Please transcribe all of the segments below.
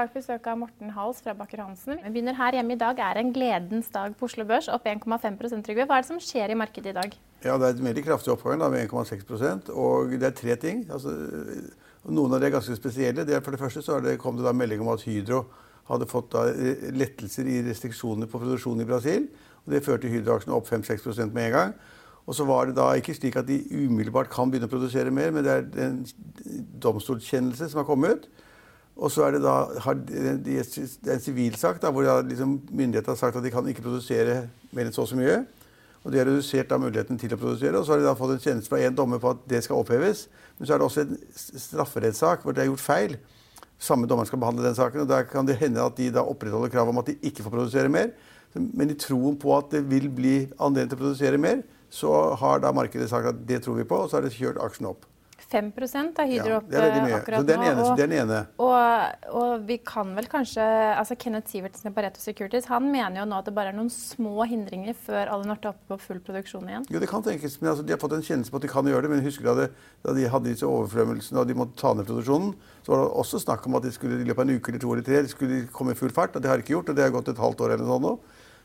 Dag besøk av Morten Hals fra Bakker Hansen. Vi begynner her hjemme i dag. er en gledens dag på Oslo Børs, opp 1,5 Trygve. Hva er det som skjer i markedet i dag? Ja, Det er et veldig kraftig oppgang da, med 1,6% og Det er tre ting. Altså, noen av de er ganske spesielle. Det er for det første så det, kom det da melding om at Hydro hadde fått da, lettelser i restriksjoner på produksjonen i Brasil. og Det førte Hydro-aksjene opp 5-6% med en gang. Og så var det da ikke slik at de umiddelbart kan begynne å produsere mer, men det er en domstolskjennelse som har kommet. Og så er det da har de, en sivilsak hvor liksom, myndighetene har sagt at de kan ikke produsere mer enn så og så mye. Og De har redusert da muligheten til å produsere. og Så har de da fått en kjennelse fra en dommer på at det skal oppheves. Men så er det også en strafferettssak hvor det er gjort feil. Samme dommer skal behandle den saken. og Da kan det hende at de da opprettholder kravet om at de ikke får produsere mer. Men i troen på at det vil bli anledning til å produsere mer, så har da markedet sagt at det tror vi på, og så har de kjørt aksjen opp. 5% har Hydro opp mye. akkurat den ene, nå. og- den ene. Og, og vi kan vel kanskje altså Kenneth Sivertsen i Pareto Securities han mener jo nå at det bare er noen små hindringer før Alunorte er oppe på full produksjon igjen. Jo, det kan tenkes, men altså, De har fått en kjennelse på at de kan gjøre det. Men husker du da, da de hadde disse overflømmelsene og de måtte ta ned produksjonen, så var det også snakk om at de skulle i løpet av en uke eller to eller tre de skulle komme i full fart. og Det har de ikke gjort, og det har gått et halvt år eller noe sånt nå.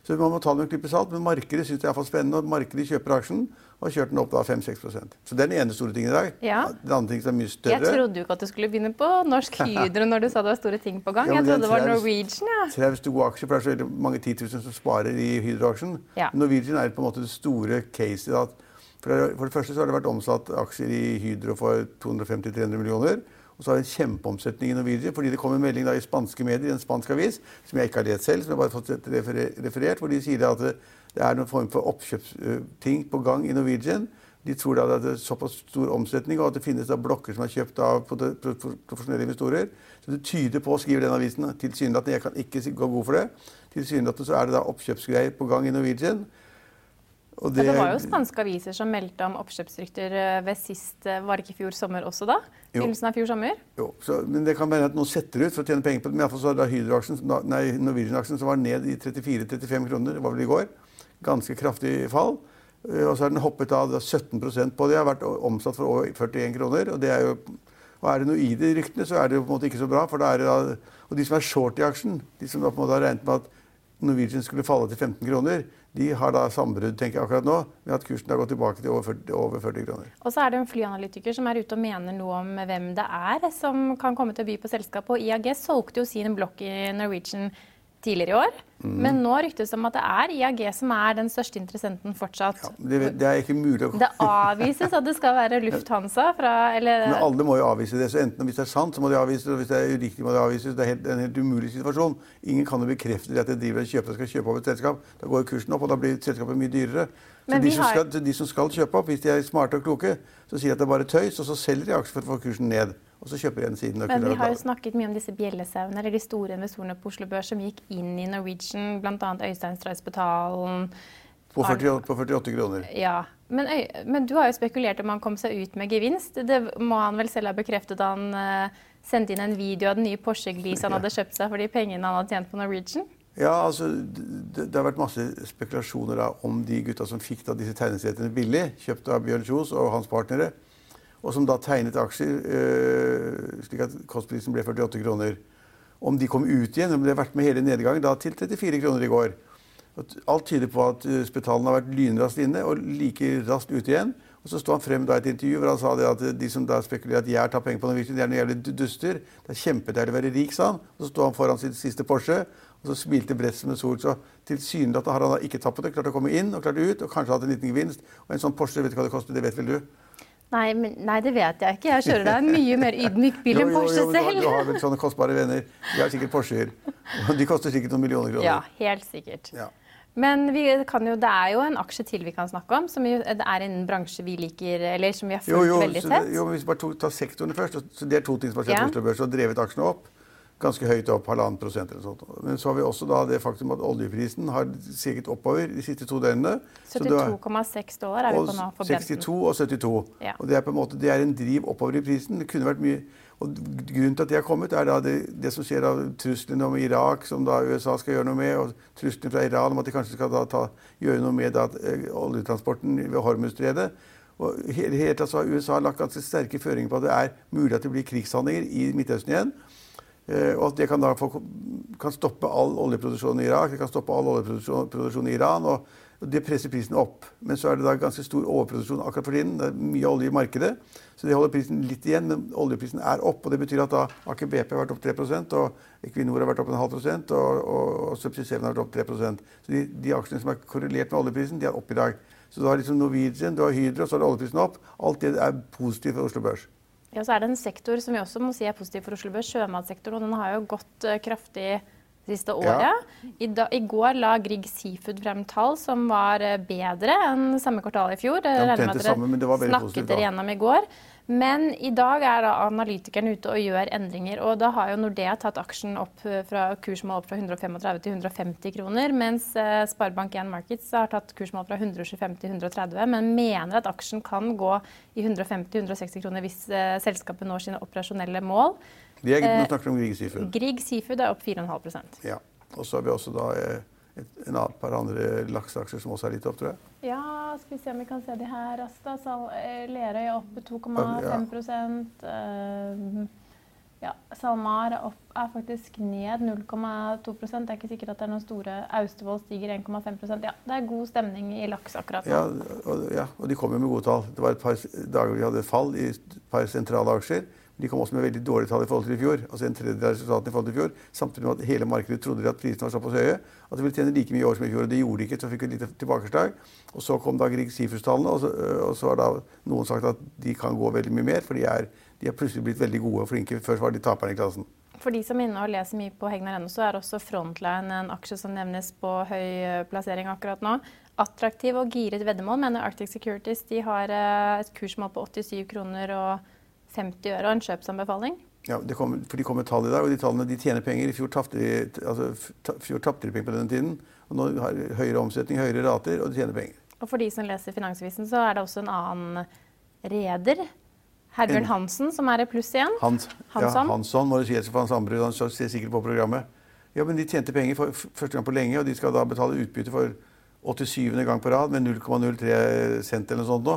Så man må ta det med en klype salt. Men markedet syns det er iallfall spennende, og markedet kjøper aksjen og har kjørt den opp da 5-6% Så det er den ene store tingen i dag. Ja. Den andre ting som er mye større. Jeg trodde jo ikke at du skulle begynne på Norsk Hydro når du sa det var store ting på gang. Ja, Jeg trodde det var Norwegian, ja. Traust gode aksje, for det er så veldig mange 10 000 som sparer i Hydro-aksjen. Ja. Norwegian er på en måte det store caset. for det første så har det vært omsatt aksjer i Hydro for 250-300 millioner. Og så har det en kjempeomsetning i Norwegian fordi det kom en melding da i spanske medier, i en spansk avis, som jeg ikke har lest selv, som jeg bare har fått referert, hvor de sier at det, er noen form for oppkjøpsting på gang i Norwegian. De tror da at det er såpass stor omsetning, og at det finnes da blokker som er kjøpt av profesjonelle investorer. Så det tyder på, skriver den avisen, tilsynelatende, jeg kan ikke gå god for det, tilsynelatende så er det da oppkjøpsgreier på gang i Norwegian. Og Ja, det var jo spanske aviser som meldte om oppkjøpsrykter eh, ved sist eh, Var det ikke fjor sommer også, da? Begynnelsen av fjor sommer? Jo, så, men det kan være at noen setter ut for å tjene penger på det. Men iallfall så var det Hydro-aksjen, nei, Norwegian-aksjen som var ned i 34-35 kroner, det var vel i går. Ganske kraftig fall. Eh, Og så har den hoppet av da 17% på det. Har vært omsatt for over 41 kroner. Og det er jo og er det noe i de ryktene, så er det jo på en måte ikke så bra. for da er det da, Og de som er short i aksjen, de som da på en måte har regnet med at Norwegian skulle falle til 15 kroner, de har da sambrudd tenker jeg akkurat nå, med at kursen har gått tilbake til over 40, over 40 kroner. Og så er det en flyanalytiker som er ute og mener noe om hvem det er som kan komme til å by på selskapet. Og IAG solgte jo sin blokk i Norwegian tidligere i år. Mm. Men nå ryktes det om at det er IAG som er den største interessenten fortsatt. Det, det er ikke mulig å Det avvises at det skal være Lufthansa fra eller, Men alle må jo avvise det. Så enten hvis det er sant, så må det. Og hvis det er uriktig, må de avvises. det. Det er helt, en helt umulig situasjon. Ingen kan jo bekrefte det at de driver og kjøper skal kjøpe opp et selskap. Da går kursen opp, og da blir selskapet mye dyrere. Så de som, har- skal, de som skal kjøpe opp, hvis de er smarte og kloke, så sier de at det er bare tøys, og så selger de aksjer for å få kursen ned. Og så kjøper de en siden. Men vi har jo snakket mye om disse bjellesauene, eller de store investorene på Oslo Børs som gikk inn i Norwegian, bl.a. Øystein Streisbetalen. på, 48, på 48 kroner. Ja, men, men du har jo spekulert om han kom seg ut med gevinst. Det må han vel selv ha bekreftet da han eh, sendte inn en video av den nye Porsche Glis han hadde kjøpt seg for de pengene han hadde tjent på Norwegian. Ja, altså, det, det har vært masse spekulasjoner da, om de gutta som fikk da, disse tegneseriene billig, kjøpt av Bjørn Kjos og hans partnere, og som da tegnet aksjer øh, slik at kostprisen ble 48 kroner. Om de kom ut igjen, om de har vært med hele nedgangen, da til 34 kroner i går. Alt tyder på at uh, Spetalen har vært lynraskt inne og like raskt ute igjen. Og Så sto han frem da i et intervju hvor han sa det at de som da spekulerer at jeg tar penger på Norwegian, de er noen jævlig duster. Det er kjempedeilig å være rik, sa han. Og Så sto han foran sin siste Porsche og så smilte bredt som en sol. Så tilsynelatende har han da ikke tappet det. Klart å komme inn og klart ut og kanskje hatt en liten gevinst. Og en sånn Porsche, vet du hva det koster? Det vet vel du? Nei, men, nei, det vet jeg ikke. Jeg kjører da en mye mer ydmyk bil enn jo, Porsche jo, selv. Du har vel sånne kostbare venner. De har sikkert Porscher. De koster sikkert noen millioner kroner. Ja, helt sikkert. Ja. Men vi kan jo, det er jo en aksje til vi kan snakke om, som jo, det er innen bransje vi liker, eller som vi har fulgt veldig tett. Jo, men Hvis vi bare tar sektorene først, så det er to ting som har skjedd på Oslo Børs og drevet aksjene opp. Ganske høyt opp, halvannen prosent eller sånt. Men så har vi også da det faktum at oljeprisen har seget oppover de siste to døgnene. Så det var- 72,6 dollar er vi på nå for Brenten. 62 og 72. Ja. Og det er på en måte, det er en driv oppover i prisen. Det kunne vært mye og Grunnen til at det har kommet, er da det, det som skjer av truslene om Irak, som da USA skal gjøre noe med, og truslene fra Iran om at de kanskje skal da ta, gjøre noe med da, eh, oljetransporten ved Hormuzstredet. Og hele, hele tatt så har USA lagt ganske sterke føringer på at det er mulig at det blir krigshandlinger i Midtøsten igjen. Eh, og at det kan da få, kan stoppe all oljeproduksjon i Irak, det kan stoppe all oljeproduksjon i Iran. og Det presser prisen opp. Men så er det da ganske stor overproduksjon akkurat for tiden. Det er mye olje i markedet, så det holder prisen litt igjen. Men oljeprisen er opp, og det betyr at da Aker BP har vært opp 3% og Equinor har vært opp en halv prosent, og, og, og Subsea 7 har vært opp 3% Så de, de aksjene som er korrelert med oljeprisen, de er opp i dag. Så du har liksom Norwegian, du har Hydro, og så er oljeprisen opp. Alt det er positivt for Oslo Børs. Ja, så er det en sektor som vi også må si er positiv for Oslo Børs, sjømatsektoren. Og den har jo gått eh, kraftig siste året. I, da, I går la Grieg Seafood frem tall som var eh, bedre enn samme kvartal i fjor. Jeg omtrent regner med at dere samme, men det var veldig snakket dere gjennom i går. Men i dag er da analytikerne ute og gjør endringer. Og da har jo Nordea tatt aksjen opp eh, fra kursmål opp fra 135 til 150 kroner. Mens eh, Sparebank1 Markets har tatt kursmål fra 125 til 130, men mener at aksjen kan gå i 150-160 kroner hvis eh, selskapet når sine operasjonelle mål. De er, Eh, nå snakker vi om Grieg Seafood. Grieg Seafood er opp 4,5% Ja. Og så har vi også da eh, et, en annen par andre lakseaksjer som også er litt opp, tror jeg. Ja, skal vi se om vi kan se de her raskt. da. Eh, Lerøy er opp 2,5 eh, Ja, SalMar er, opp, er faktisk ned 0,2% Det er ikke sikkert at det er noen store Austevoll stiger 1,5% Ja, det er god stemning i laks akkurat nå. Ja og, ja, og de kommer med gode tall. Det var et par dager vi hadde fall i et par sentrale aksjer. De kom også med veldig dårlige tall i forhold til i fjor. altså en tredjedel av resultatene i forhold til i fjor, Samtidig med at hele markedet trodde at prisene var såpass høye at de ville tjene like mye i år som i fjor. og Det gjorde de ikke. Så fikk et lite tilbakeslag. Og så kom da Grieg Sifus-tallene, og, så- og så har da noen sagt at de kan gå veldig mye mer, for de er, de er plutselig blitt veldig gode og flinke. Før var de taperne i klassen. For de som er inne og leser mye på Hegnar.no, så er også Frontline en aksje som nevnes på høy eh, plassering akkurat nå. Attraktiv og giret veddemål, mener Arctic Securities. De har eh, et kursmål på 87 kroner og 50 øre og en kjøpsanbefaling. Ja, det kom, for De kom med tall i dag, og de tallene de tjener penger. I fjor tapte de, altså, fjor tapte de penger på denne tiden. og Nå har de høyere omsetning, høyere rater, og de tjener penger. Og for de som leser Finansavisen, så er det også en annen reder. Herbjørn Hansen, som er i pluss igjen. Hans, ja, Hansson? Hansson må du si for Hans Ambrud. Han ser sikkert på programmet. Ja, men De tjente penger for første gang på lenge, og de skal da betale utbytte for 87. gang på rad med 0,03 cent eller noe sånt nå.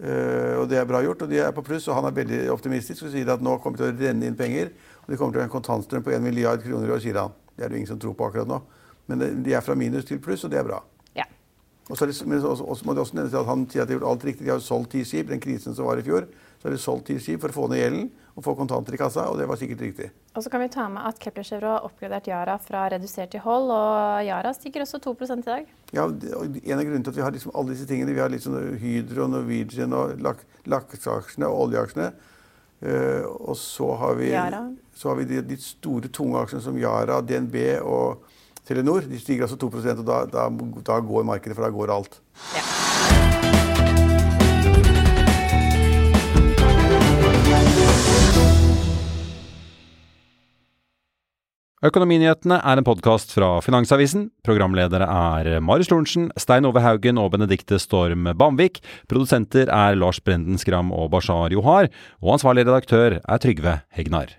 Eh, og Det er bra gjort, og de er på pluss. og Han er veldig optimistisk og sier at nå kommer det til å renne inn penger. Og det kommer til å være en kontantstrøm på 1 milliard kroner i år, sier han. Det er det ingen som tror på akkurat nå. Men de er fra minus til pluss, og det er bra. Og så, det, men også, også må det også nevnes at Han sier at de har gjort alt riktig. De har jo solgt ti skip. Den krisen som var i fjor, så har de solgt ti skip for å få ned gjelden og få kontanter i kassa, og det var sikkert riktig. Og så kan vi ta med at Kepler Chevro har oppgradert Yara fra redusert til hold, og Yara stikker også 2 i dag. Ja, og En av grunnene til at vi har liksom alle disse tingene Vi har liksom Hydro, Norwegian, og lak lakseaksjene og oljeaksjene. Uh, og så har vi, så har vi de, de store, tunge aksjene som Yara, DNB og Telenor. De stiger altså 2 og da, da, da går markedet, for da går alt. Ja. Økonominyhetene er en podkast fra Finansavisen. Programledere er Marius Lorentzen, Stein Ove Haugen og Benedikte Storm Bamvik. Produsenter er Lars Brenden Skram og Bashar Johar. Og ansvarlig redaktør er Trygve Hegnar.